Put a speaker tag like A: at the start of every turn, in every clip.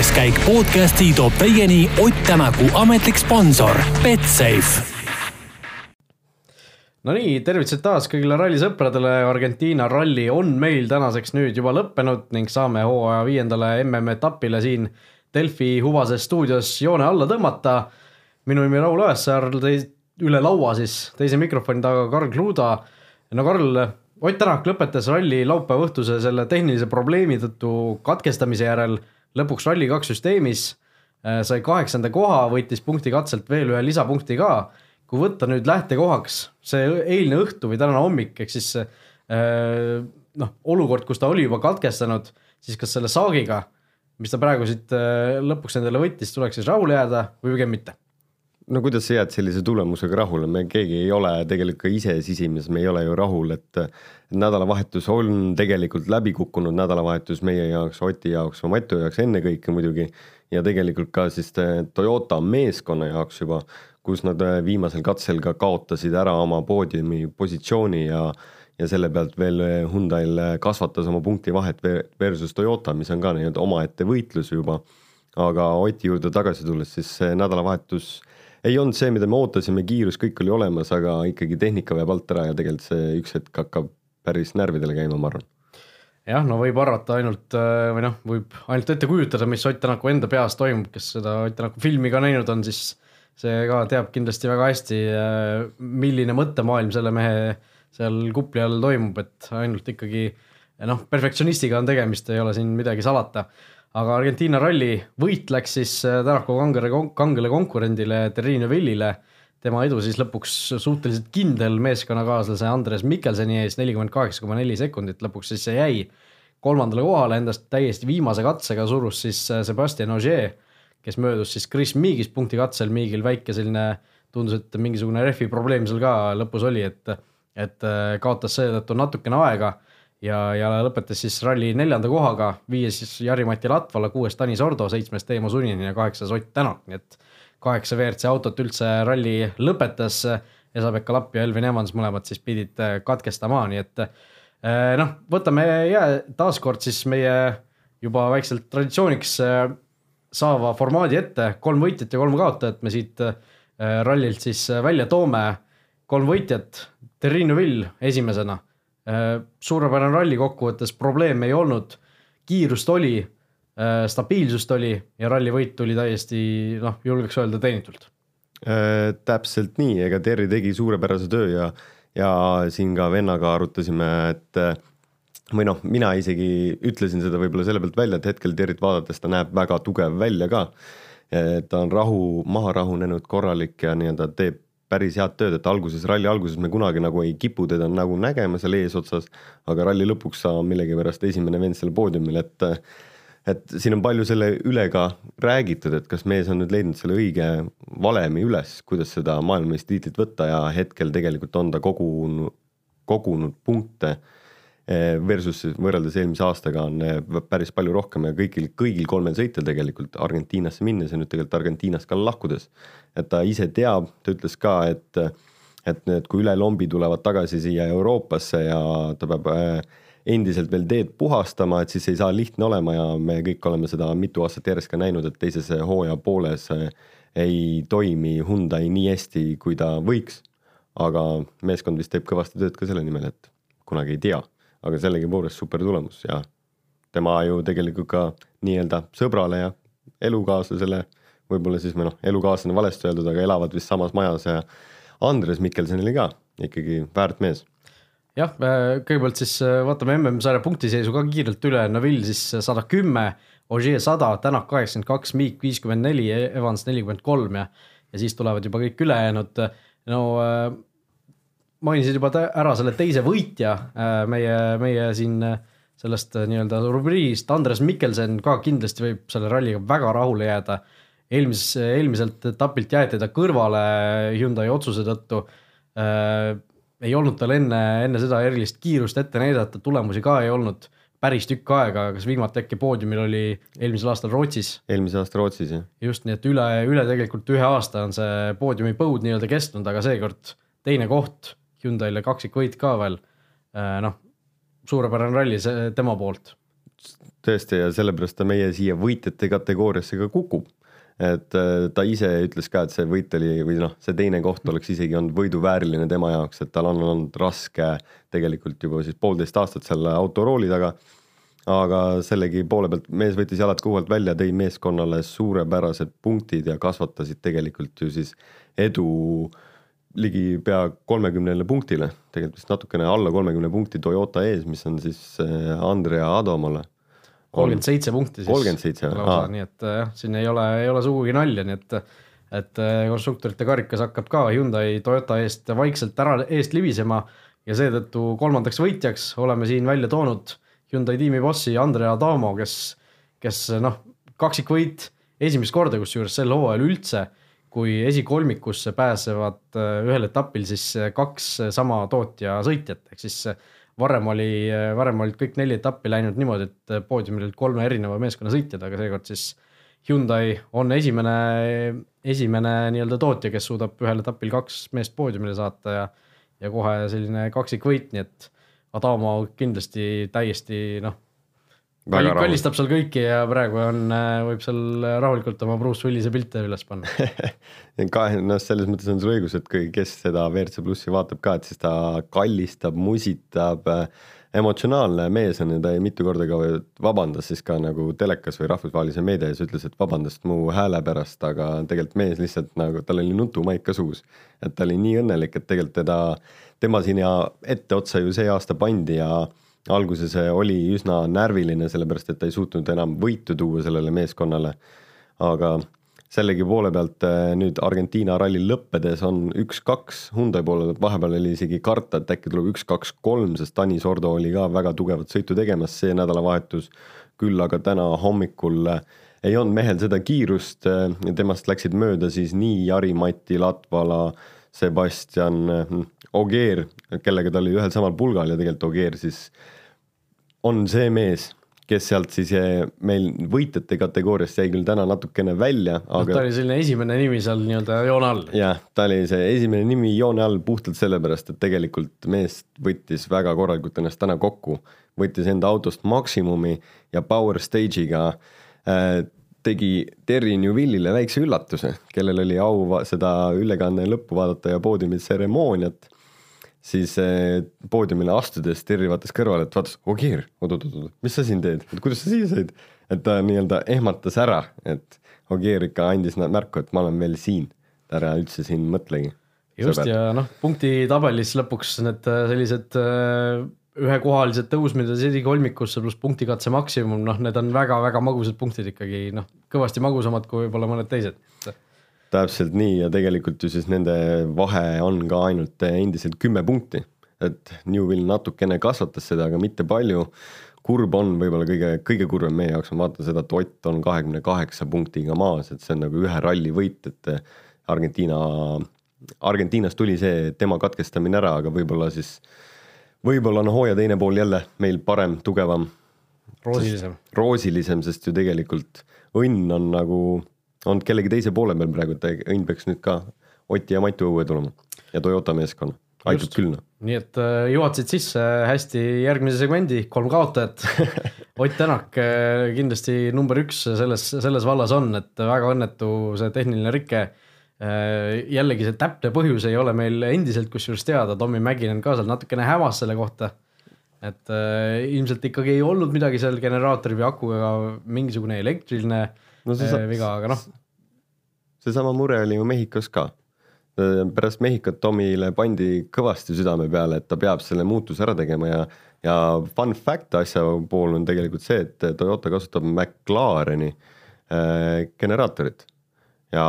A: külaskäik podcasti toob teieni Ott Tänaku ametlik sponsor Betsafe
B: Nonii, tervitused taas kõigile rallisõpradele, Argentiina ralli on meil tänaseks nüüd juba lõppenud ning saame hooaja viiendale MM-etapile siin Delfi Huvases stuudios joone alla tõmmata. minu nimi Raul Õessaar, üle laua siis teise mikrofoni taga Karl Kluuda. no Karl, Ott Tänak lõpetas ralli laupäeva õhtuse selle tehnilise probleemi tõttu katkestamise järel lõpuks Rally2 süsteemis. sai kaheksanda koha, võitis punkti katselt veel ühe lisapunkti ka kui võtta nüüd lähtekohaks see eilne õhtu või tänane hommik, ehk siis äh, noh, olukord, kus ta oli juba katkestanud, siis kas selle saagiga, mis ta praegu siit äh, lõpuks endale võttis, tuleks siis rahule jääda või pigem mitte?
C: No kuidas sa jääd sellise tulemusega rahule, me keegi ei ole tegelikult ka ise sisimas, me ei ole ju rahul, et nädalavahetus on tegelikult läbi kukkunud nädalavahetus meie jaoks, Oti jaoks, Matu jaoks ennekõike muidugi ja tegelikult ka siis Toyota meeskonna jaoks juba kus nad äh, viimasel katsel ka kaotasid ära oma poodiumi positsiooni ja ja selle pealt veel äh, Hyundai'l äh, kasvatas oma punktivahet versus Toyota, mis on ka nii-öelda omaette võitlus juba. aga Oti juurde tagasi tulles, siis nädalavahetus ei olnud see, mida me ootasime, kiirus kõik oli olemas, aga ikkagi tehnika veab alt ära ja tegelikult see üks hetk hakkab päris närvidele käima, ma arvan
B: jah, no võib arvata ainult või noh, võib ainult ette kujutada, mis Ott Tänaku enda peas toimub, kes seda Ott Tänaku filmi ka näinud on, siis see ka teab kindlasti väga hästi, äh, milline mõttemaailm selle mehe seal kupli all toimub, et ainult ikkagi noh, perfektsionistiga on tegemist, ei ole siin midagi salata. Aga Argentiina ralli võit läks siis äh, Tänaku kangele, kangele konkurendile Terrine Villile. tema edu siis lõpuks suhteliselt kindel meeskonnakaaslase Andres Mikkelseni ees, nelikümmend kaheksa koma neli sekundit lõpuks siis see jäi kolmandale kohale, endast täiesti viimase katsega surus siis äh, Sebastian Ogier kes möödus siis Chris Meagist punkti katsel, Meagil väike selline, tundus, et mingisugune rehvi probleem seal ka lõpus oli, et, et äh, kaotas seetõttu natukene aega ja, ja lõpetas siis ralli neljanda kohaga, viies siis Jari-Mati Latvala, kuues Tanis Ordo, seitsmes Teemo Suninin ja kaheksas Ott Tänak, nii et kaheksa WRC autot üldse ralli lõpetas. Esa-Pekka Lapp ja Elvin Evans mõlemad siis pidid äh, katkestama, nii et äh, noh, võtame ja taaskord siis meie juba väikselt traditsiooniks saava formaadi ette, kolm võitjat ja kolm kaotajat me siit äh, rallilt siis äh, välja toome. kolm võitjat, Terrine Vill esimesena. Äh, suurepärane ralli kokkuvõttes, probleeme ei olnud, kiirust oli, stabiilsust oli ja ralli võit tuli täiesti noh, julgeks öelda teenitult
C: äh,. täpselt nii, ega Terri tegi suurepärase töö ja, ja siin ka vennaga arutasime, et või noh, mina isegi ütlesin seda võib-olla selle pealt välja, et hetkel Territ vaadates ta näeb väga tugev välja ka. ta on rahu, maha rahunenud, korralik ja nii-öelda teeb päris head tööd, et alguses, ralli alguses me kunagi nagu ei kipu teda nagu nägema seal eesotsas, aga ralli lõpuks sa millegipärast esimene vend seal poodiumil, et et siin on palju selle üle ka räägitud, et kas mees on nüüd leidnud selle õige valemi üles, kuidas seda maailmameistritiitlit võtta ja hetkel tegelikult on ta kogunud, kogunud punkte versus võrreldes eelmise aastaga on eh, päris palju rohkem ja kõigil, kõigil kolmel sõitjal tegelikult Argentiinasse minnes ja nüüd tegelikult Argentiinast ka lahkudes. et ta ise teab, ta ütles ka, et, et need, kui üle lombi tulevad tagasi siia Euroopasse ja ta peab eh, endiselt veel teed puhastama, et siis ei saa lihtne olema ja me kõik oleme seda mitu aastat järjest ka näinud, et teises hooaja pooles ei toimi Hyundai nii hästi, kui ta võiks. aga meeskond vist teeb kõvasti tööd ka selle nimel, et kunagi ei tea aga sellegipoolest super tulemus ja tema ju tegelikult ka nii-öelda sõbrale ja elukaaslasele, võib-olla siis või noh, elukaaslane valesti öeldud, aga elavad vist samas majas ja Andres Mikkelsonile ka ikkagi väärt mees
B: jah, kõigepealt siis äh, vaatame MM-sarja punktiseisu ka kiirelt üle, Neville siis sada kümme, Ogier sada, Tänak kaheksakümmend kaks, Miik viiskümmend neli, Evans nelikümmend kolm ja, ja siis tulevad juba kõik ülejäänud. no äh, mainisid juba ära selle teise võitja äh, meie, meie siin äh, sellest äh, nii-öelda rubriigist, Andres Mikkelsen ka kindlasti võib selle ralliga väga rahule jääda. eelmises, eelmiselt etapilt jäeti ta kõrvale Hyundai otsuse tõttu ei olnud tal enne, enne seda erilist kiirust ette näidata, tulemusi ka ei olnud päris tükk aega, kas viimati äkki poodiumil oli eelmisel aastal Rootsis?
C: eelmise aasta Rootsis, jah.
B: just, nii et üle, üle tegelikult ühe aasta on see poodiumi põud nii-öelda kestnud, aga seekord teine koht Hyundai'le kaksikvõit ka veel. Äh, noh, suurepärane ralli see tema poolt.
C: tõesti ja sellepärast ta meie siia võitjate kategooriasse ka kukub. et äh, ta ise ütles ka, et see võit oli või noh, see teine koht oleks isegi olnud võiduvääriline tema jaoks, et tal on olnud raske tegelikult juba siis poolteist aastat selle autorooli taga. aga sellegi poole pealt mees võttis jalad kuuelt välja, tõi meeskonnale suurepärased punktid ja kasvatasid tegelikult ju siis edu ligi pea kolmekümnele punktile, tegelikult vist natukene alla kolmekümne punkti Toyota ees, mis on siis äh, Andrea Adomale
B: kolmkümmend seitse punkti siis.
C: kolmkümmend seitse,
B: nii et äh, jah, siin ei ole, ei ole sugugi nalja, nii et et äh, konstruktorite karikas hakkab ka Hyundai Toyota eest vaikselt ära eest libisema ja seetõttu kolmandaks võitjaks oleme siin välja toonud Hyundai tiimi bossi Andrea Adamo, kes, kes noh, kaksikvõit esimest korda kusjuures sel hooajal üldse, kui esikolmikusse pääsevad äh, ühel etapil siis kaks sama tootja sõitjat, ehk siis varem oli, varem olid kõik neli etappi läinud niimoodi, et poodiumil olid kolme erineva meeskonna sõitjad, aga seekord siis Hyundai on esimene, esimene nii-öelda tootja, kes suudab ühel etapil kaks meest poodiumile saata ja ja kohe selline kaksikvõit, nii et Adamo kindlasti täiesti noh kallistab seal kõiki ja praegu on, äh, võib seal rahulikult oma Bruce Willise pilte üles panna
C: kahe, noh, selles mõttes on sul õigus, et kui, kes seda WRC plussi vaatab ka, et siis ta kallistab, musitab, äh, emotsionaalne mees on ja ta mitu korda ka vabandas siis ka nagu telekas või rahvusvahelise meedia ees, ütles, et vabandust mu hääle pärast, aga tegelikult mees lihtsalt nagu, tal oli nutumaik ka suus. et ta oli nii õnnelik, et tegelikult teda, tema sinna etteotsa ju see aasta pandi ja alguses oli üsna närviline, sellepärast et ta ei suutnud enam võitu tuua sellele meeskonnale. aga sellegi poole pealt eh, nüüd Argentiina ralli lõppedes on üks-kaks, Hyundai poole pealt vahepeal oli isegi karta, et äkki tuleb üks-kaks-kolm, sest Tanis Ordo oli ka väga tugevat sõitu tegemas see nädalavahetus. küll aga täna hommikul eh, ei olnud mehel seda kiirust, temast läksid mööda siis nii Jari-Mati Latvala, Sebastian Ogier, kellega ta oli ühel samal pulgal ja tegelikult Ogier siis on see mees, kes sealt siis meil võitjate kategooriast jäi küll täna natukene välja,
B: aga no,. ta oli selline esimene nimi seal nii-öelda joone all.
C: jah, ta oli see esimene nimi joone all puhtalt sellepärast, et tegelikult mees võttis väga korralikult ennast täna kokku, võttis enda autost maksimumi ja power stage'iga äh, tegi Terry Newville'ile väikse üllatuse, kellel oli au seda ülekanne lõppu vaadata ja poodiumi tseremooniat siis eh, poodiumile astudes Terri vaatas kõrvale, et vaatas, Ogier, oot-oot-oot, mis sa siin teed, et kuidas sa siia said? et ta nii-öelda ehmatas ära, et Ogier ikka andis märku, et ma olen veel siin, ära üldse siin mõtlegi.
B: just Sõber. ja noh, punktitabelis lõpuks need äh, sellised äh, ühekohalised tõusmised esikolmikusse pluss punktikatse maksimum, noh, need on väga-väga magusad punktid ikkagi, noh, kõvasti magusamad kui võib-olla mõned teised
C: täpselt nii ja tegelikult ju siis nende vahe on ka ainult endiselt kümme punkti, et Newvil natukene kasvatas seda, aga mitte palju. kurb on võib-olla kõige, kõige kurvem meie jaoks on vaadata seda, et Ott on kahekümne kaheksa punktiga maas, et see on nagu ühe ralli võit, et Argentiina, Argentiinas tuli see tema katkestamine ära, aga võib-olla siis, võib-olla on hooaja teine pool jälle meil parem, tugevam.
B: roosilisem.
C: roosilisem, sest ju tegelikult õnn on nagu olnud kellegi teise poole peal praegu, et õnn peaks nüüd ka Oti ja Matu õue tulema ja Toyota meeskonna, aitab küll noh.
B: nii et äh, juhatasid sisse hästi järgmise segmendi, kolm kaotajat Ott Tänak äh, kindlasti number üks selles, selles vallas on, et väga õnnetu see tehniline rike äh,. Jällegi see täpne põhjus ei ole meil endiselt kusjuures teada, Tommy Mäkinen ka seal natukene hämas selle kohta et äh, ilmselt ikkagi ei olnud midagi seal generaatori või akuga, mingisugune elektriline no see äh, viga, aga noh.
C: seesama mure oli ju Mehhikos ka. Äh, pärast Mehhikot Tomile pandi kõvasti südame peale, et ta peab selle muutuse ära tegema ja, ja fun fact asja pool on tegelikult see, et Toyota kasutab McLareni äh, generaatorit. ja,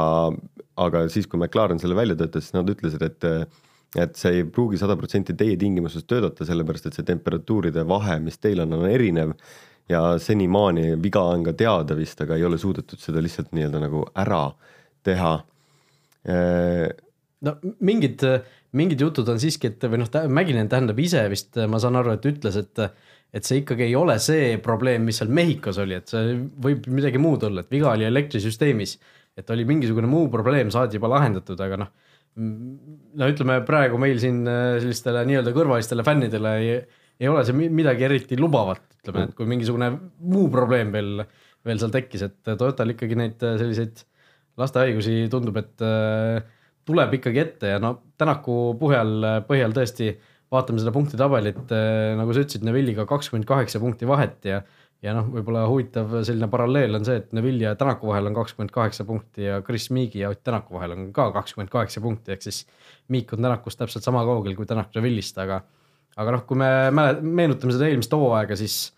C: aga siis, kui McLaren selle välja töötas, nad ütlesid, et et see ei pruugi sada protsenti teie tingimustes töötada, sellepärast et see temperatuuride vahe, mis teil on, on erinev ja senimaani viga on ka teada vist, aga ei ole suudetud seda lihtsalt nii-öelda nagu ära teha.
B: no mingid, mingid jutud on siiski, et või noh, Mäkinen tähendab ise vist, ma saan aru, et ütles, et et see ikkagi ei ole see probleem, mis seal Mehhikos oli, et see võib midagi muud olla, et viga oli elektrisüsteemis. Et oli mingisugune muu probleem, saadi juba lahendatud, aga noh, no ütleme praegu meil siin sellistele nii-öelda kõrvalistele fännidele ei, ei ole see midagi eriti lubavat, ütleme, et kui mingisugune muu probleem veel, veel seal tekkis, et Toyotal ikkagi neid selliseid lastehaigusi tundub, et äh, tuleb ikkagi ette ja no Tänaku põhjal, põhjal tõesti vaatame seda punktitabelit, äh, nagu sa ütlesid, Neville'iga kakskümmend kaheksa punkti vahet ja ja noh, võib-olla huvitav selline paralleel on see, et Neville ja Tänaku vahel on kakskümmend kaheksa punkti ja Chris Meegi ja Ott Tänaku vahel on ka kakskümmend kaheksa punkti, ehk siis Meek on Tänakust täpselt sama kaugel kui Tänak Neville'ist, aga aga noh, kui me mälet-, meenutame seda eelmist hooaega, siis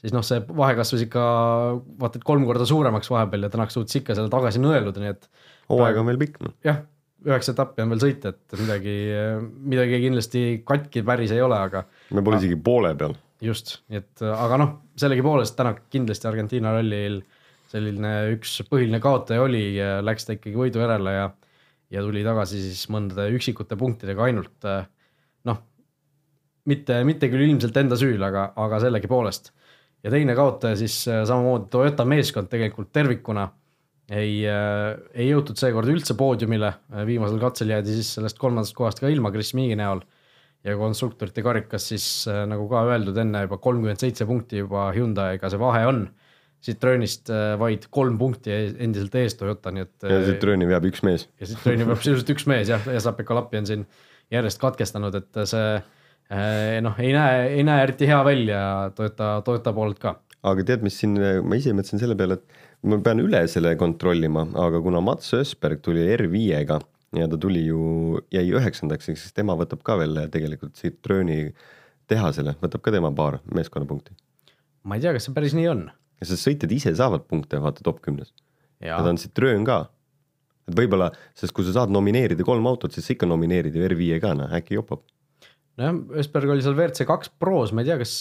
B: siis noh, see vahe kasvas ikka vaata et kolm korda suuremaks vahepeal ja Tänak suutis ikka selle tagasi nõeluda, nii et
C: hooaeg on veel pikk, noh.
B: jah, üheksa etappi on veel sõita, et midagi, midagi kindlasti katki päris ei ole, aga
C: me pole isegi poole peal
B: just, nii et aga noh, sellegipoolest täna kindlasti Argentiina rallil selline üks põhiline kaotaja oli, läks ta ikkagi võidu järele ja ja tuli tagasi siis mõndade üksikute punktidega ainult noh, mitte, mitte küll ilmselt enda süül, aga, aga sellegipoolest. ja teine kaotaja siis samamoodi Toyota meeskond tegelikult tervikuna ei, ei jõutud seekord üldse poodiumile, viimasel katsel jäädi siis sellest kolmandast kohast ka ilma Chris Meegi näol ja konstruktorite karikas siis äh, nagu ka öeldud enne juba kolmkümmend seitse punkti juba Hyundai'ga see vahe on. Citroenist äh, vaid kolm punkti e-, endiselt ees Toyota, nii et.
C: ja äh, Citroeni veab üks mees.
B: ja Citroeni veab sisuliselt üks mees jah, ja Sapeka Lappi on siin järjest katkestanud, et see noh, ei näe, ei näe eriti hea välja Toyota, Toyota poolelt ka.
C: aga tead, mis siin, ma ise mõtlesin selle peale, et ma pean üle selle kontrollima, aga kuna Mats Ösberg tuli R5-ga ja ta tuli ju, jäi üheksandaks, ehk siis tema võtab ka veel tegelikult Citrooni tehasele, võtab ka tema paar meeskonnapunkti.
B: ma ei tea, kas see päris nii on.
C: ja sest sõitjad ise saavad punkte, vaata top kümnes. ja ta on Citroen ka. et võib-olla, sest kui sa saad nomineerida kolm autot, siis sa ikka nomineerid ju R5 ka, noh äkki jopab.
B: nojah, Ösberg oli seal WRC kaks Pros, ma ei tea, kas,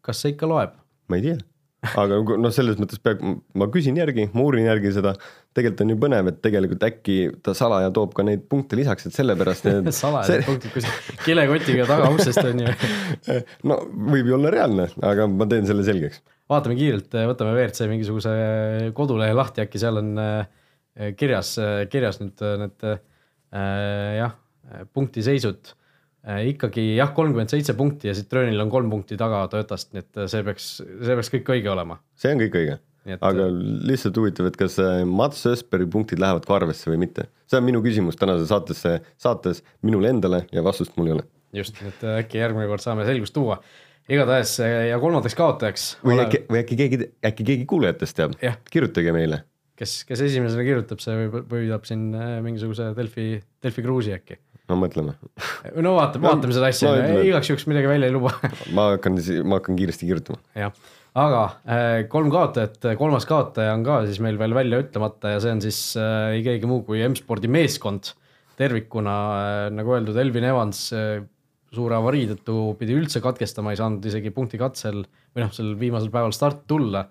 B: kas see ikka loeb?
C: ma ei tea aga noh, selles mõttes peab, ma küsin järgi, ma uurin järgi seda, tegelikult on ju põnev, et tegelikult äkki ta salaja toob ka neid punkte lisaks, et sellepärast need
B: salajased see... punktid kuskil kilekotiga tagauksest on ju.
C: No võib ju olla reaalne, aga ma teen selle selgeks.
B: vaatame kiirelt, võtame WRC mingisuguse kodulehe lahti, äkki seal on äh, kirjas, kirjas nüüd need äh, jah, punktiseisud ikkagi jah, kolmkümmend seitse punkti ja Citroenil on kolm punkti taga Toyotast, nii et äh, see peaks, see peaks kõik õige olema.
C: see on kõik õige, aga äh, lihtsalt huvitav, et kas Mats Ösbergi punktid lähevad ka arvesse või mitte. see on minu küsimus tänase saatesse, saates minule endale ja vastust mul ei ole.
B: just, et äkki järgmine kord saame selgust tuua. igatahes ja kolmandaks kaotajaks.
C: või ole... äkki, või äkki keegi, äkki keegi kuulajatest teab, kirjutage meile.
B: kes, kes esimesena kirjutab, see võib, võidab siin mingisuguse Delfi, Delfi kruusi äkki
C: no mõtleme.
B: no vaatame, vaatame seda asja. no,, igaks juhuks midagi välja ei luba.
C: Ma hakkan, ma hakkan kiiresti kirjutama.
B: jah, aga äh, kolm kaotajat, kolmas kaotaja on ka siis meil veel välja ütlemata ja see on siis äh, ei keegi muu kui M-spordi meeskond. Tervikuna, äh, nagu öeldud, Elvin Evans suure avarii tõttu pidi üldse katkestama, ei saanud isegi punkti katsel või noh, sel viimasel päeval starti tulla.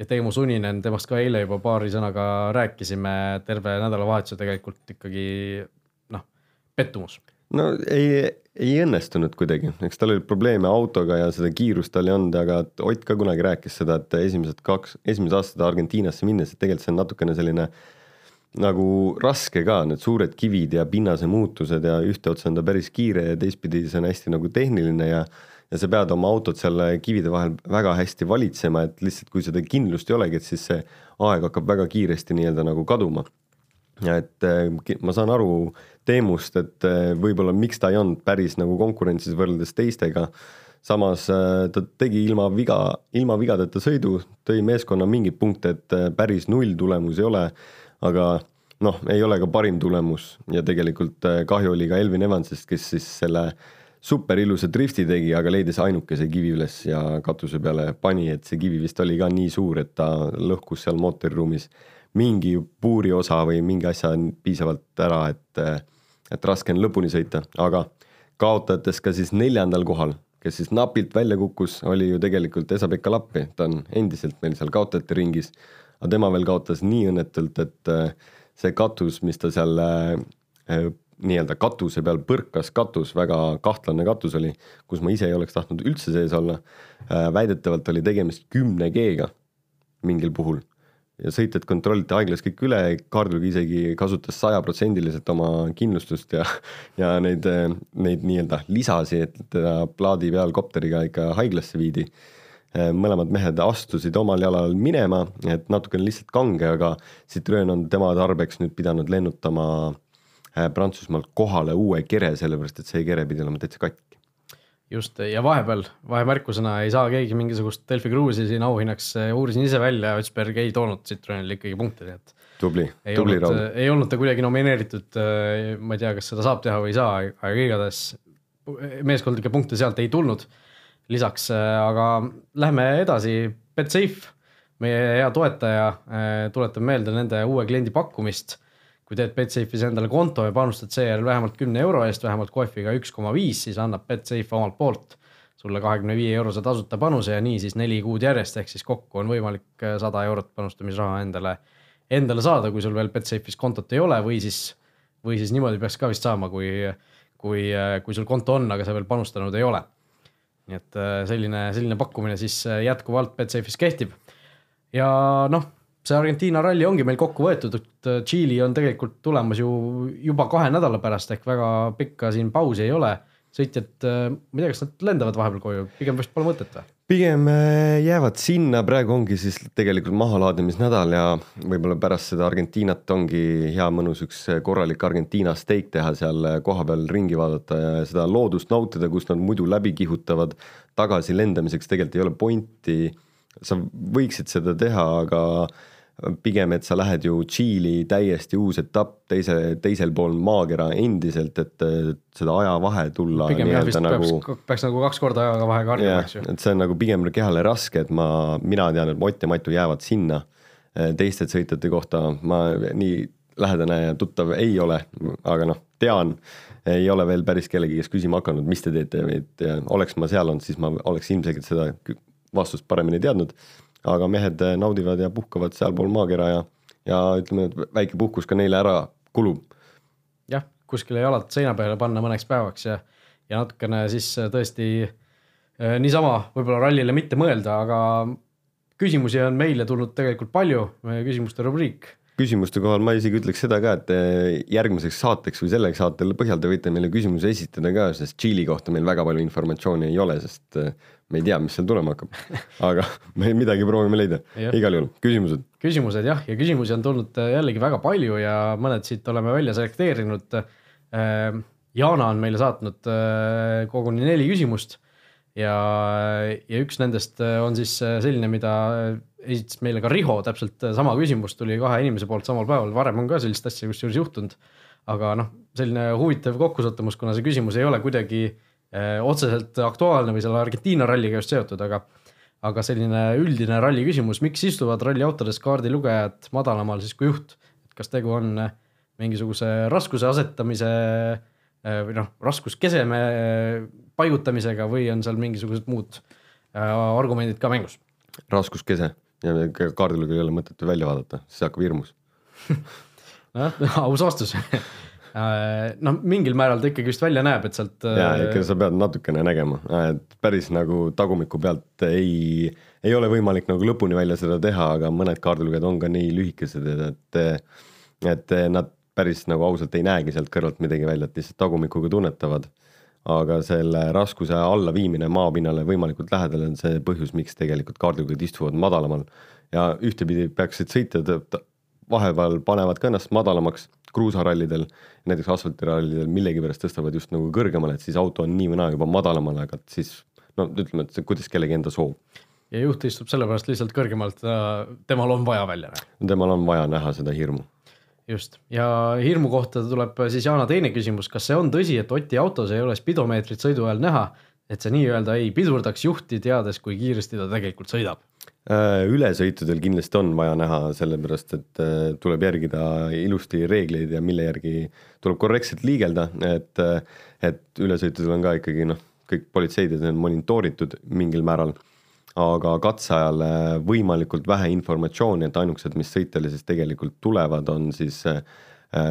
B: Ja Teemu Suninen, temast ka eile juba paari sõnaga rääkisime, terve nädalavahetuse tegelikult ikkagi pettumus?
C: no ei, ei õnnestunud kuidagi, eks tal oli probleeme autoga ja seda kiirust tal ei olnud, aga Ott ka kunagi rääkis seda, et esimesed kaks, esimesed aastad Argentiinasse minnes, et tegelikult see on natukene selline nagu raske ka, need suured kivid ja pinnase muutused ja ühte otsa on ta päris kiire ja teistpidi see on hästi nagu tehniline ja ja sa pead oma autot seal kivide vahel väga hästi valitsema, et lihtsalt kui seda kindlust ei olegi, et siis see aeg hakkab väga kiiresti nii-öelda nagu kaduma. Ja et äh, ma saan aru Teemust, et äh, võib-olla miks ta ei olnud päris nagu konkurentsis võrreldes teistega. samas äh, ta tegi ilma viga, ilma vigadeta sõidu, tõi meeskonna mingeid punkte, et päris null tulemus ei ole, aga noh, ei ole ka parim tulemus ja tegelikult kahju oli ka Elvin Evansist, kes siis selle super ilusa drifti tegi, aga leidis ainukese kivi üles ja katuse peale pani, et see kivi vist oli ka nii suur, et ta lõhkus seal mootoriruumis mingi puuri osa või mingi asja on piisavalt ära, et, et raske on lõpuni sõita, aga kaotajatest ka siis neljandal kohal, kes siis napilt välja kukkus, oli ju tegelikult Esa-Pekka Lappi, ta on endiselt meil seal kaotajate ringis. aga tema veel kaotas nii õnnetult, et äh, see katus, mis ta seal äh, nii-öelda katuse peal põrkas katus, väga kahtlane katus oli, kus ma ise ei oleks tahtnud üldse sees olla. Äh, väidetavalt oli tegemist kümne G-ga mingil puhul ja sõitjad kontrolliti haiglas kõik üle, kaardulgi isegi kasutas sajaprotsendiliselt oma kindlustust ja ja neid, neid nii-öelda lisasi, et teda plaadi peal kopteriga ikka haiglasse viidi. mõlemad mehed astusid omal jalal minema, et natukene lihtsalt kange, aga Citroen on tema tarbeks nüüd pidanud lennutama äh, Prantsusmaalt kohale uue kere, sellepärast et see kere pidi olema täitsa katki
B: just ja vahepeal vahemärkusena ei saa keegi mingisugust Delfi Cruise'i siin auhinnaks, uurisin ise välja, Ötsberg ei toonud Citroenile ikkagi punkte, nii et.
C: tubli,
B: tubli Raul. ei olnud ta kuidagi nomineeritud, ma ei tea, kas seda saab teha või ei saa, aga igatahes meeskondlikke punkte sealt ei tulnud. lisaks, aga lähme edasi, Betsafe, meie hea toetaja, tuletan meelde nende uue kliendi pakkumist kui teed Betsafe'is endale konto ja panustad seejärel vähemalt kümne euro eest, vähemalt kohviga üks koma viis, siis annab Betsafe omalt poolt sulle kahekümne viie eurose tasuta panuse ja nii siis neli kuud järjest, ehk siis kokku on võimalik äh, sada eurot panustamisraha endale, endale saada, kui sul veel Betsafe'is kontot ei ole või siis, või siis niimoodi peaks ka vist saama, kui, kui, äh, kui sul konto on, aga sa veel panustanud ei ole. nii et äh, selline, selline pakkumine siis jätkuvalt Betsafe'is kehtib. ja noh see Argentiina ralli ongi meil kokku võetud, et äh, Tšiili on tegelikult tulemas ju juba kahe nädala pärast ehk väga pikka siin pausi ei ole. sõitjad, äh, ma ei tea, kas nad lendavad vahepeal koju, pigem vist pole mõtet või?
C: pigem äh, jäävad sinna, praegu ongi siis tegelikult mahalaadimisnädal ja võib-olla pärast seda Argentiinat ongi hea mõnus üks korralik Argentiina steik teha seal kohapeal ringi vaadata ja seda loodust nautida, kus nad muidu läbi kihutavad. tagasi lendamiseks tegelikult ei ole pointi. sa võiksid seda teha, aga pigem, et sa lähed ju Tšiili täiesti uus etapp teise, teisel pool maakera endiselt, et seda ajavahe tulla.
B: pigem jah, vist nagu, peaks, peaks nagu kaks korda ajavahe karjuma, eks ju.
C: et see on nagu pigem kehale raske, et ma, mina tean, et Ott ja Matu jäävad sinna. teiste sõitjate kohta ma nii lähedane ja tuttav ei ole, aga noh, tean, ei ole veel päris kellegi käest küsima hakanud, mis te teete, et oleks ma seal olnud, siis ma oleks ilmselgelt seda vastust paremini teadnud aga mehed eh, naudivad ja puhkavad sealpool maakera ja, ja ütleme, et väike puhkus ka neile ära kulub.
B: jah, kuskile jalad seina peale panna mõneks päevaks ja, ja natukene siis eh, tõesti eh, niisama võib-olla rallile mitte mõelda, aga küsimusi on meile tulnud tegelikult palju, meie küsimuste rubriik
C: küsimuste kohal ma isegi ütleks seda ka, et järgmiseks saateks või selleks saatel põhjal te võite meile küsimusi esitada ka, sest Tšiili kohta meil väga palju informatsiooni ei ole, sest me ei tea, mis seal tulema hakkab, aga me midagi proovime leida, igal juhul, küsimused.
B: küsimused jah, ja küsimusi on tulnud äh, jällegi väga palju ja mõned siit oleme välja selekteerinud. Äh, Jana on meile saatnud äh, koguni neli küsimust. Ja, ja üks nendest on siis selline, mida esitas meile ka Riho, täpselt sama küsimus tuli kahe inimese poolt samal päeval, varem on ka sellist asja kusjuures juhtunud. aga noh, selline huvitav kokkusattumus, kuna see küsimus ei ole kuidagi äh, Äh, otseselt aktuaalne või selle Argentiina ralliga just seotud, aga aga selline üldine ralli küsimus, miks istuvad ralliautodes kaardilugejad madalamal siis kui juht, et kas tegu on äh, mingisuguse raskuse asetamise äh, või noh, raskuskeseme paigutamisega või on seal mingisugused muud argumendid ka mängus?
C: raskuskese. Ja kaardilugejal ei ole mõtet välja vaadata, siis hakkab hirmus.
B: Nojah, aus vastus. Äh, noh, mingil määral ta ikkagi vist välja näeb, et sealt.
C: ja äh, ikka sa pead natukene nägema, et päris nagu tagumiku pealt ei, ei ole võimalik nagu lõpuni välja seda teha, aga mõned kaardilugejad on ka nii lühikesed, et, et nad päris nagu ausalt ei näegi sealt kõrvalt midagi välja, et lihtsalt tagumikuga tunnetavad. aga selle raskuse allaviimine maapinnale võimalikult lähedale on see põhjus, miks tegelikult kaardilugejad istuvad madalamal ja ühtepidi peaksid sõitjad vahepeal panevad ka ennast madalamaks kruusarallidel, näiteks asfaltirallidel millegipärast tõstavad just nagu kõrgemale, et siis auto on nii või naa juba madalamal, aga siis no ütleme, et see, kuidas kellegi enda soov.
B: ja juht istub sellepärast lihtsalt kõrgemalt, temal on vaja välja näha.
C: temal on vaja näha seda hirmu.
B: just, ja hirmu kohta tuleb siis Jaana teine küsimus, kas see on tõsi, et Oti autos ei ole spidomeetrit sõidu ajal näha, et see nii-öelda ei pidurdaks juhti, teades, kui kiiresti ta tegelikult sõidab?
C: Äh, ülesõitudel kindlasti on vaja näha, sellepärast et äh, tuleb järgida ilusti reegleid ja mille järgi tuleb korrektselt liigelda, et, äh, et ülesõitudel on ka ikkagi noh, kõik politseid on monitooritud mingil määral. aga katse ajal võimalikult vähe informatsiooni, et ainukesed, mis sõitjale siis tegelikult tulevad, on siis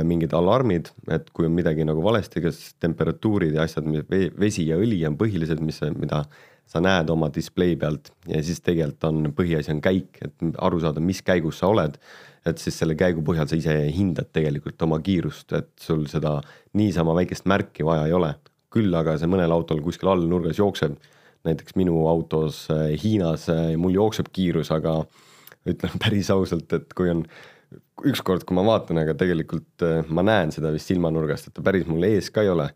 C: mingid alarmid, et kui on midagi nagu valesti, kas temperatuurid ja asjad, vesi ja õli on põhilised, mis, mida sa näed oma display pealt ja siis tegelikult on põhiasi on käik, et aru saada, mis käigus sa oled. et siis selle käigu põhjal sa ise hindad tegelikult oma kiirust, et sul seda niisama väikest märki vaja ei ole. küll aga see mõnel autol kuskil all nurgas jookseb, näiteks minu autos äh, Hiinas äh, mul jookseb kiirus, aga ütlen päris ausalt, et kui on ükskord, kui ma vaatan, aga tegelikult äh, ma näen seda vist silmanurgast, et ta päris mul ees ka ei ole.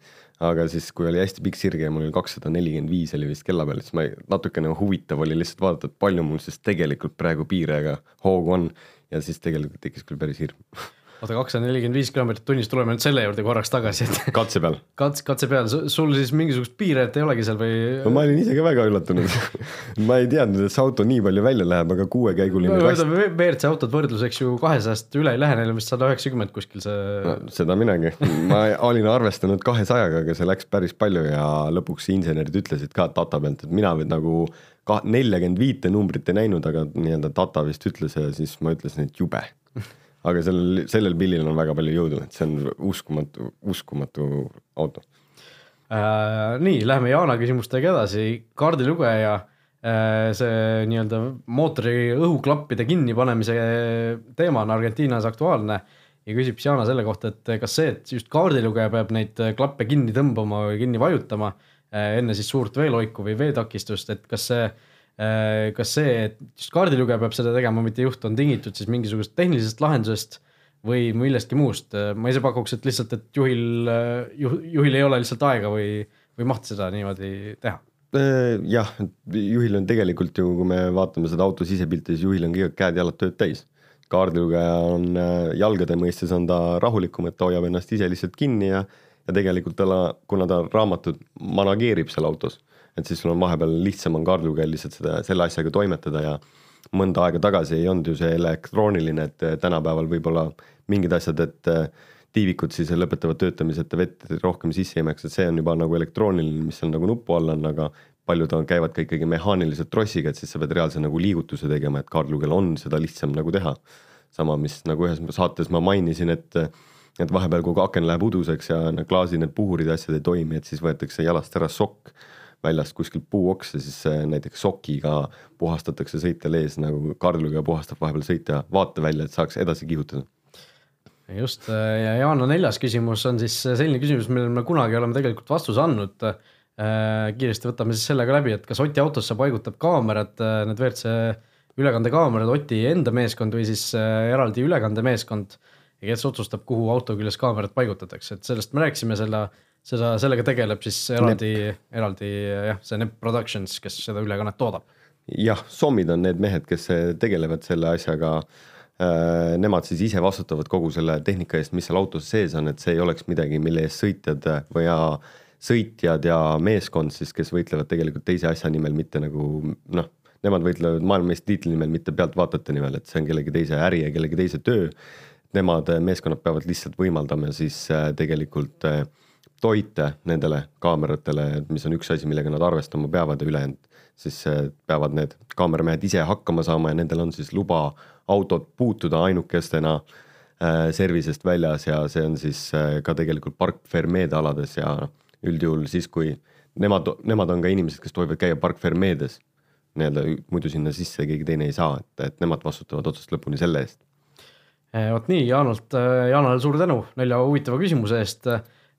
C: Aga siis, kui oli hästi pikk sirge ja mul oli kakssada nelikümmend viis oli vist kella peal, siis ma natukene huvitav oli lihtsalt vaadata, et palju mul siis tegelikult praegu piirega hoogu on. ja siis tegelikult tekkis küll päris hirm
B: oota, kakssada nelikümmend viis kilomeetrit tunnis, tuleme nüüd selle juurde korraks tagasi, et
C: katse peal.
B: kats-, katse peal, sul siis mingisugust piiret ei olegi seal või?
C: no ma olin ise ka väga üllatunud ma ei teadnud, et see auto nii palju välja läheb, aga kuuekäiguline
B: no, kast. WRC autod võrdluseks ju kahesajast üle ei lähe, neil on vist sada üheksakümmend kuskil see
C: no,. seda minagi, ma olin arvestanud kahesajaga, aga see läks päris palju ja lõpuks insenerid ütlesid ka data pealt, et mina nagu ka neljakümmend viite numbrit ei näinud, aga nii-öelda data vist ütles ja siis ma ütlesin, et jube aga sellel, sellel pillil on väga palju jõudu, et see on uskumatu, uskumatu auto
B: äh,. nii, lähme Jaana küsimustega edasi, kaardilugeja äh,, see nii-öelda mootori õhuklappide kinnipanemise teema on Argentiinas aktuaalne ja küsib siis Jaana selle kohta, et kas see, et just kaardilugeja peab neid klappe kinni tõmbama või kinni vajutama äh, enne siis suurt veeloiku või veetakistust, et kas see kas see, et just kaardilugeja peab seda tegema, mitte juht, on tingitud siis mingisugusest tehnilisest lahendusest või millestki muust, ma ise pakuks, et lihtsalt, et juhil, juh, juhil ei ole lihtsalt aega või, või mahti seda niimoodi teha
C: äh, jah, juhil on tegelikult ju, kui me vaatame seda auto sisepilti, siis juhil on kõik käed-jalad tööd täis. kaardilugeja on äh, jalgade mõistes on ta rahulikum, et ta hoiab ennast ise lihtsalt kinni ja, ja tegelikult talle, kuna ta raamatut manageerib seal autos et siis sul on vahepeal lihtsam on kaardilugejal lihtsalt seda, selle asjaga toimetada ja mõnda aega tagasi ei olnud ju see elektrooniline, et tänapäeval võib-olla mingid asjad, et äh, tiivikud siis lõpetavad töötamise, et vett rohkem sisse ei imeks, et see on juba nagu elektrooniline, mis seal nagu nupu all on, aga paljud on, käivad ka ikkagi mehaaniliselt trossiga, et siis sa pead reaalse nagu liigutuse tegema, et kaardilugejal on seda lihtsam nagu teha. sama, mis nagu ühes saates ma mainisin, et et vahepeal, kui aken läheb uduseks ja need klaasi need puhurid ja asjad ei toimi, et siis võetakse jalast ära sokk väljast kuskilt puuoksa, siis näiteks sokiga puhastatakse sõitjal ees nagu karluga puhastab vahepeal sõitja vaatevälja, et saaks edasi kihutada
B: just ja Jaana neljas küsimus on siis selline küsimus, millele me kunagi oleme tegelikult vastuse andnud. Äh, kiiresti võtame siis selle ka läbi, et kas Oti autosse paigutab kaamerad, äh, need WRC ülekandekaamerad Oti enda meeskond või siis äh, eraldi ülekandemeeskond ja kes otsustab, kuhu auto küljes kaamerad paigutatakse, et sellest me rääkisime selle seda, sellega tegeleb siis eraldi, eraldi jah, see Nep Productions, kes seda ülekannet toodab.
C: jah, Sommid on need mehed, kes tegelevad selle asjaga äh,. Nemad siis ise vastutavad kogu selle tehnika eest, mis seal autos sees on, et see ei oleks midagi, mille eest sõitjad või ja sõitjad ja meeskond siis, kes võitlevad tegelikult teise asja nimel, mitte nagu noh, nemad võitlevad maailmameistritiitli nimel, mitte pealtvaatajate nimel, et see on kellegi teise äri ja kellegi teise töö. Nemad, meeskonnad peavad lihtsalt võimaldama siis tegelikult äh, toite nendele kaameratele, mis on üks asi, millega nad arvestama peavad ja ülejäänud siis eh, peavad need kaameramehed ise hakkama saama ja nendel on siis luba autot puutuda ainukestena äh, service'ist väljas ja see on siis äh, ka tegelikult park fermeede alades ja üldjuhul siis, kui nemad, nemad on ka inimesed, kes tohivad käia park fermeedes nii-öelda muidu sinna sisse keegi teine ei saa, et, et nemad vastutavad otsast lõpuni selle eest.
B: vot nii, Jaanult, Jaanale suur tänu nelja huvitava küsimuse eest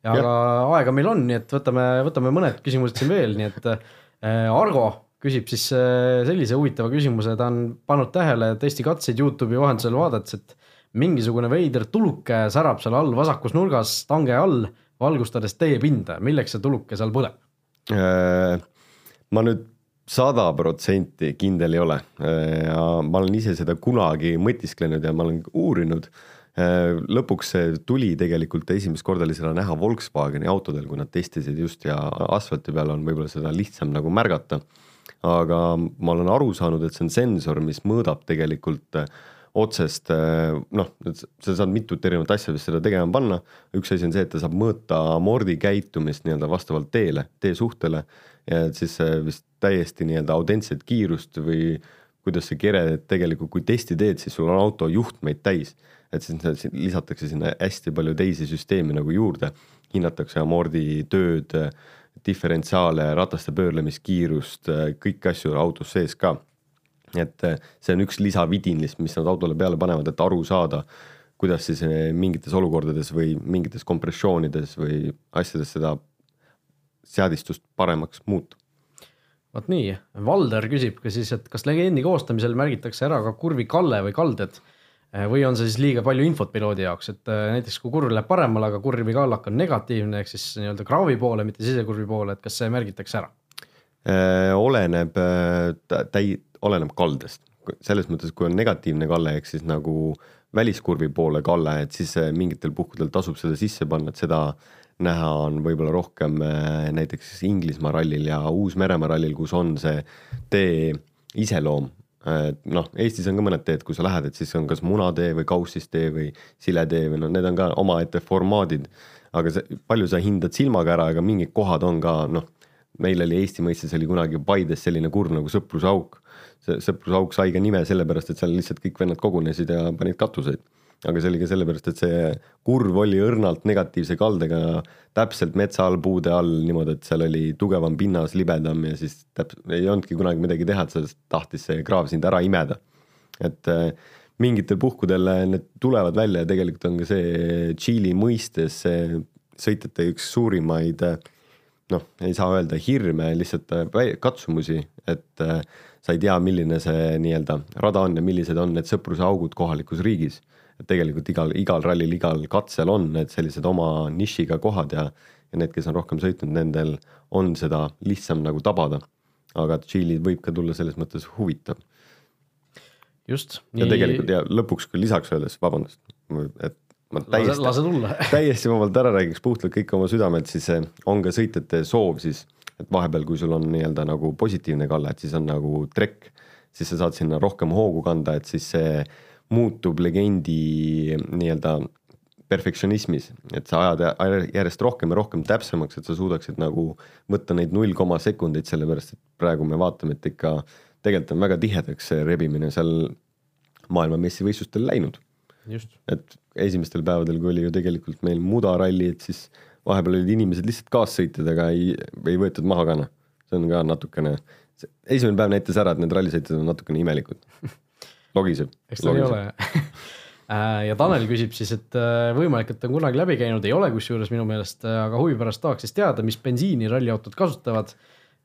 B: aga ja. aega meil on, nii et võtame, võtame mõned küsimused siin veel, nii et äh, Argo küsib siis äh, sellise huvitava küsimuse, ta on pannud tähele testikatseid Youtube'i vahendusel vaadates, et mingisugune veider tuluke särab seal all vasakus nurgas tange all, valgustades teepinda, milleks see tuluke seal põleb
C: äh,? ma nüüd sada protsenti kindel ei ole ja ma olen ise seda kunagi mõtisklenud ja ma olen uurinud lõpuks see tuli tegelikult esimest korda oli seda näha Volkswageni autodel, kui nad testisid just ja asfalti peal on võib-olla seda lihtsam nagu märgata. aga ma olen aru saanud, et see on sensor, mis mõõdab tegelikult äh, otsest äh, noh, sa saad mitut erinevat asja vist seda tegema panna. üks asi on see, et ta saab mõõta amordi käitumist nii-öelda vastavalt teele, teesuhtele et siis vist täiesti nii-öelda autentset kiirust või kuidas see kere tegelikult, kui testi teed, siis sul on auto juhtmeid täis et siis lisatakse sinna hästi palju teisi süsteeme nagu juurde, hinnatakse amordi tööd, diferentsiaale, rataste pöörlemiskiirust, kõiki asju autos sees ka. et see on üks lisavidin lihtsalt, mis nad autole peale panevad, et aru saada, kuidas siis mingites olukordades või mingites kompressioonides või asjades seda seadistust paremaks muuta
B: vot nii, Valder küsib ka siis, et kas legendi koostamisel märgitakse ära ka kurvi kalle või kalded? eh, või on see siis liiga palju infot piloodi jaoks, et eh, näiteks kui kurv läheb paremale, aga kurvi kallak on negatiivne, ehk siis nii-öelda kraavi poole, mitte sisekurvi poole, et kas see märgitakse ära?
C: Eh, oleneb täi-, oleneb kaldest, selles mõttes, kui on negatiivne kalle, ehk siis nagu väliskurvi poole kalle, et siis mingitel puhkudel tasub seda sisse panna, et seda näha on võib-olla rohkem näiteks Inglismaa rallil ja Uus-Meremaa rallil, kus on see tee iseloom. Et noh, Eestis on ka mõned teed, kui sa lähed, et siis on kas munatee või kaussistee või siletee või noh, need on ka omaette formaadid. aga see, palju sa hindad silmaga ära, aga mingid kohad on ka noh, meil oli Eesti mõistes oli kunagi Paides selline kurv nagu Sõprusauk. see Sõprusauk sai ka nime sellepärast, et seal lihtsalt kõik vennad kogunesid ja panid katuseid aga see oli ka sellepärast, et see kurv oli õrnalt negatiivse kaldega täpselt metsa all, puude all niimoodi, et seal oli tugevam pinnas, libedam ja siis täp-, ei olnudki kunagi midagi teha, et sellest tahtis see kraav sind ära imeda. et äh, mingitel puhkudel need tulevad välja ja tegelikult on ka see Tšiili mõistes see sõitjate üks suurimaid noh, ei saa öelda hirme, lihtsalt äh, katsumusi, et äh, sa ei tea, milline see nii-öelda rada on ja millised on need sõpruse augud kohalikus riigis et tegelikult igal, igal rallil, igal katsel on need sellised oma nišiga kohad ja, ja need, kes on rohkem sõitnud, nendel on seda lihtsam nagu tabada. aga Tšiili võib ka tulla selles mõttes huvitav.
B: just.
C: ja tegelikult ja lõpuks lisaks öeldes, vabandust, et ma täiesti, täiesti vabalt ära räägiks puhtalt kõik oma südamelt, siis on ka sõitjate soov siis, et vahepeal, kui sul on nii-öelda nagu positiivne kalle, et siis on nagu trekk, siis sa saad sinna rohkem hoogu kanda, et siis see muutub legendi nii-öelda perfektsionismis, et sa ajad järjest rohkem ja rohkem täpsemaks, et sa suudaksid nagu võtta neid null koma sekundeid, sellepärast et praegu me vaatame, et ikka tegelikult on väga tihedaks see rebimine seal maailma meistrivõistlustel läinud. et esimestel päevadel, kui oli ju tegelikult meil mudaralli, et siis vahepeal olid inimesed lihtsalt kaassõitjad, aga ei, ei võetud maha ka noh, see on ka natukene, esimene päev näitas ära, et need rallisõitjad on natukene imelikud logiseb.
B: eks ta nii ole äh, ja Tanel küsib siis, et äh, võimalik, et on kunagi läbi käinud, ei ole kusjuures minu meelest, äh, aga huvi pärast tahaks siis teada, mis bensiini ralliautod kasutavad.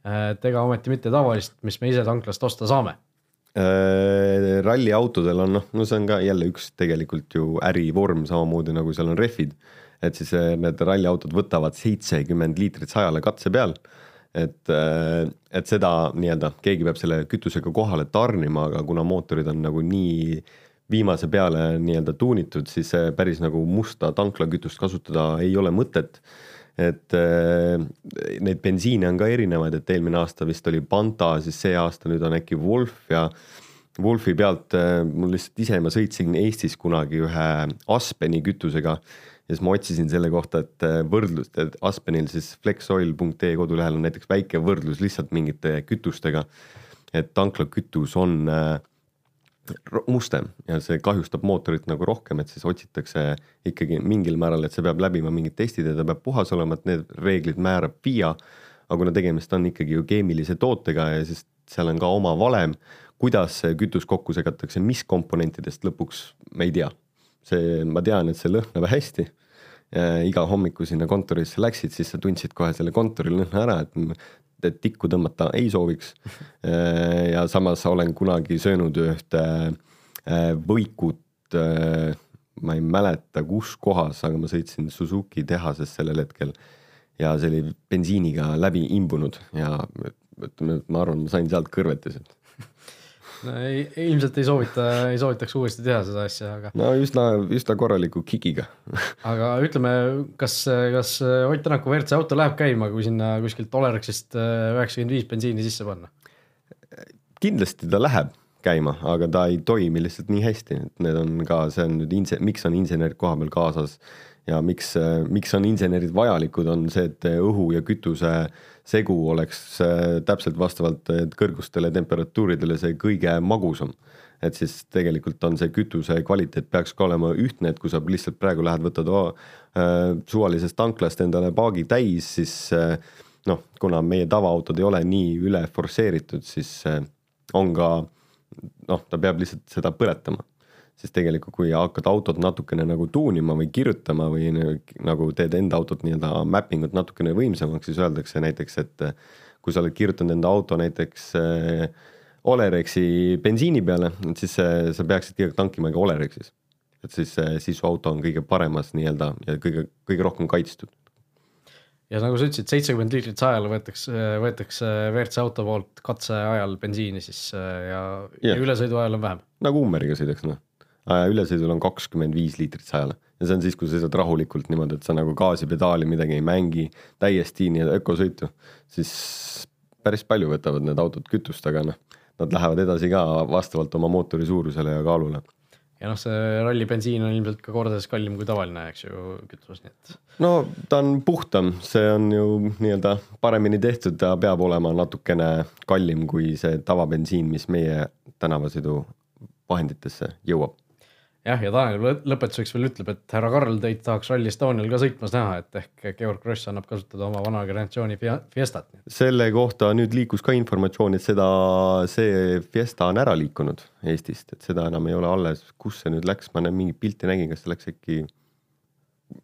B: et ega ometi mitte tavalist, mis me ise tanklast osta saame
C: ralliautodel on noh, no see on ka jälle üks tegelikult ju ärivorm, samamoodi nagu seal on rehvid. et siis need ralliautod võtavad seitsekümmend liitrit sajale katse peal et, äh, et seda nii-öelda keegi peab selle kütusega kohale tarnima, aga kuna mootorid on nagu nii viimase peale nii-öelda tuunitud, siis päris nagu musta tanklakütust kasutada ei ole mõtet. et äh, neid bensiine on ka erinevaid, et eelmine aasta vist oli Panta, siis see aasta nüüd on äkki Wolf ja Wolfi pealt äh, mul lihtsalt ise, ma sõitsin Eestis kunagi ühe Aspeni kütusega ja siis ma otsisin selle kohta, et äh, võrdlust, et Aspenil siis flexoil.ee kodulehel on näiteks väike võrdlus lihtsalt mingite kütustega. et tanklakütus on äh, mustem ja see kahjustab mootorit nagu rohkem, et siis otsitakse ikkagi mingil määral, et see peab läbima mingid testid ja ta peab puhas olema, et need reeglid määrab FIA. aga kuna tegemist on ikkagi ju keemilise tootega ja siis seal on ka oma valem, kuidas see kütus kokku segatakse, mis komponentidest lõpuks me ei tea. see, ma tean, et see lõhnab hästi iga hommiku sinna kontorisse läksid, siis sa tundsid kohe selle kontori lõhna ära, et, et tikku tõmmata ei sooviks. ja samas olen kunagi söönud ühte äh, võikut, äh, ma ei mäleta, kus kohas, aga ma sõitsin Suzuki tehases sellel hetkel ja see oli bensiiniga läbi imbunud ja ütleme, ma arvan, ma sain sealt kõrvetised
B: no ei, ilmselt ei soovita, ei soovitaks uuesti teha seda asja, aga.
C: no üsna, üsna korraliku kikiga
B: aga ütleme, kas, kas Ott Tänaku WRC auto läheb käima, kui sinna kuskilt Olerexist äh, üheksakümmend viis bensiini sisse panna?
C: kindlasti ta läheb käima, aga ta ei toimi lihtsalt nii hästi, et need on ka, see on nüüd inse-, miks on insenerid koha peal kaasas ja miks, miks on insenerid vajalikud, on see, et õhu ja kütuse segu oleks äh, täpselt vastavalt äh, kõrgustele temperatuuridele see kõige magusam. et siis tegelikult on see kütuse kvaliteet peaks ka olema ühtne, et kui sa lihtsalt praegu lähed, võtad oh, suvalisest tanklast endale paagi täis, siis noh, kuna meie tavaautod ei ole nii üle forsseeritud, siis on ka noh, ta peab lihtsalt seda põletama siis tegelikult, kui hakkad autot natukene nagu tuunima või kirjutama või nagu teed enda autot nii-öelda mapping ut natukene võimsamaks, siis öeldakse näiteks, et kui sa oled kirjutanud enda auto näiteks äh, Olerexi bensiini peale, et siis äh, sa peaksid tankima ka Olerexis. et siis, äh, siis su auto on kõige paremas nii-öelda ja kõige, kõige rohkem kaitstud.
B: ja nagu sa ütlesid, seitsekümmend liitrit sajale võetakse, võetakse WRC auto poolt katse ajal bensiini siis ja, ja ülesõidu ajal on vähem.
C: nagu Ummeriga sõidaks noh ülesõidul on kakskümmend viis liitrit sajale ja see on siis, kui sa sõidad rahulikult niimoodi, et sa nagu gaasipedaali midagi ei mängi, täiesti nii-öelda ökosõitu, siis päris palju võtavad need autod kütust, aga noh, nad lähevad edasi ka vastavalt oma mootori suurusele ja kaalule.
B: ja noh, see ralli bensiin on ilmselt ka kordades kallim kui tavaline, eks ju, kütus, nii et.
C: no ta on puhtam, see on ju nii-öelda paremini tehtud, ta peab olema natukene kallim kui see tavabensiin, mis meie tänavasõidu vahenditesse jõuab
B: jah, ja Tanel lõpetuseks veel ütleb, et härra Karl teid tahaks Rally Estonial ka sõitmas näha, et ehk Georg Gross annab kasutada oma vana generatsiooni Fiestat.
C: selle kohta nüüd liikus ka informatsioon, et seda, see Fiesta on ära liikunud Eestist, et seda enam ei ole alles, kus see nüüd läks, ma mingeid pilte nägin, kas ta läks äkki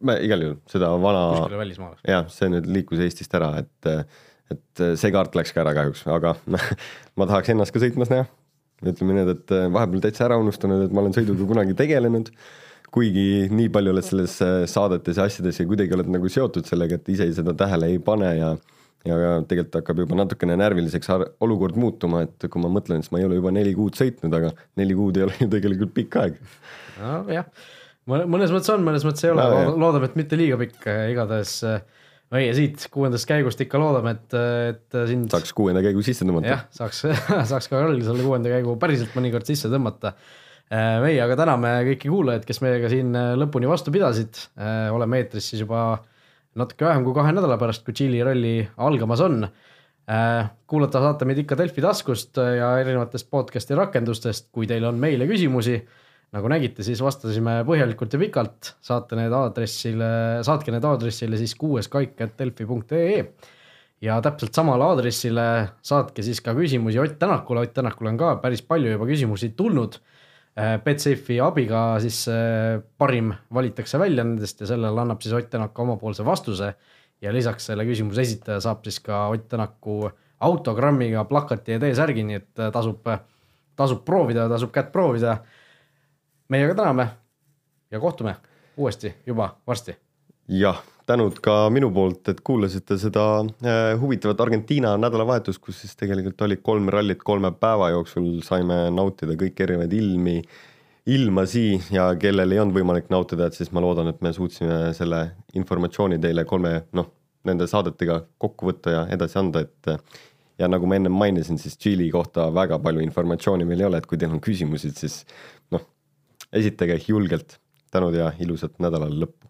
C: ma igal juhul seda vana.
B: kuskile välismaale.
C: jah, see nüüd liikus Eestist ära, et, et see kaart läks ka ära kahjuks, aga ma tahaks ennast ka sõitmas näha ütleme nii, et äh, vahepeal täitsa ära unustanud, et ma olen sõiduga kunagi tegelenud, kuigi nii palju oled selles äh, saadetes ja asjades ja kuidagi oled nagu seotud sellega, et ise seda tähele ei pane ja ja tegelikult hakkab juba natukene närviliseks olukord muutuma, et kui ma mõtlen, siis ma ei ole juba neli kuud sõitnud, aga neli kuud ei ole ju tegelikult pikk aeg.
B: nojah, mõnes mõttes on, mõnes mõttes ei ole no,, loodame, et mitte liiga pikk, igatahes äh, meie siit kuuendast käigust ikka loodame, et, et sind.
C: saaks kuuenda käigu sisse tõmmata.
B: jah, saaks saaks ka Karl selle kuuenda käigu päriselt mõnikord sisse tõmmata. Äh, meie aga täname kõiki kuulajaid, kes meiega siin äh, lõpuni vastu pidasid. Äh, oleme eetris siis juba natuke vähem kui kahe nädala pärast, kui Tšiili ralli algamas on. kuulata saate meid ikka Delfi taskust ja erinevatest podcast'i rakendustest, kui teil on meile küsimusi nagu nägite, siis vastasime põhjalikult ja pikalt, saate need aadressile, saatke need aadressile siis kuueskaik.delfi.ee ja täpselt samale aadressile saatke siis ka küsimusi Ott Tänakule, Ott Tänakule on ka päris palju juba küsimusi tulnud. Äh, Betsafe'i abiga siis äh, parim valitakse välja nendest ja sellele annab siis Ott Tänak omapoolse vastuse. ja lisaks selle küsimuse esitaja saab siis ka Ott Tänaku autogrammiga plakati ja T-särgi, nii et äh, tasub, tasub proovida, tasub kätt proovida meiega täname ja kohtume uuesti juba varsti.
C: jah, tänud ka minu poolt, et kuulasite seda äh, huvitavat Argentiina nädalavahetust, kus siis tegelikult oli kolm rallit kolme päeva jooksul, saime nautida kõiki erinevaid ilmi, ilmasi ja kellel ei olnud võimalik nautida, et siis ma loodan, et me suutsime selle informatsiooni teile kolme noh, nende saadetega kokku võtta ja edasi anda, et ja nagu ma ennem mainisin, siis Tšiili kohta väga palju informatsiooni meil ei ole, et kui teil on küsimusi, siis esitage julgelt, tänud ja ilusat nädala lõppu.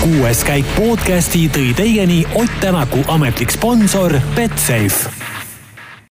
A: kuues käik podcasti tõi teieni Ott Tänaku ametlik sponsor Betsafe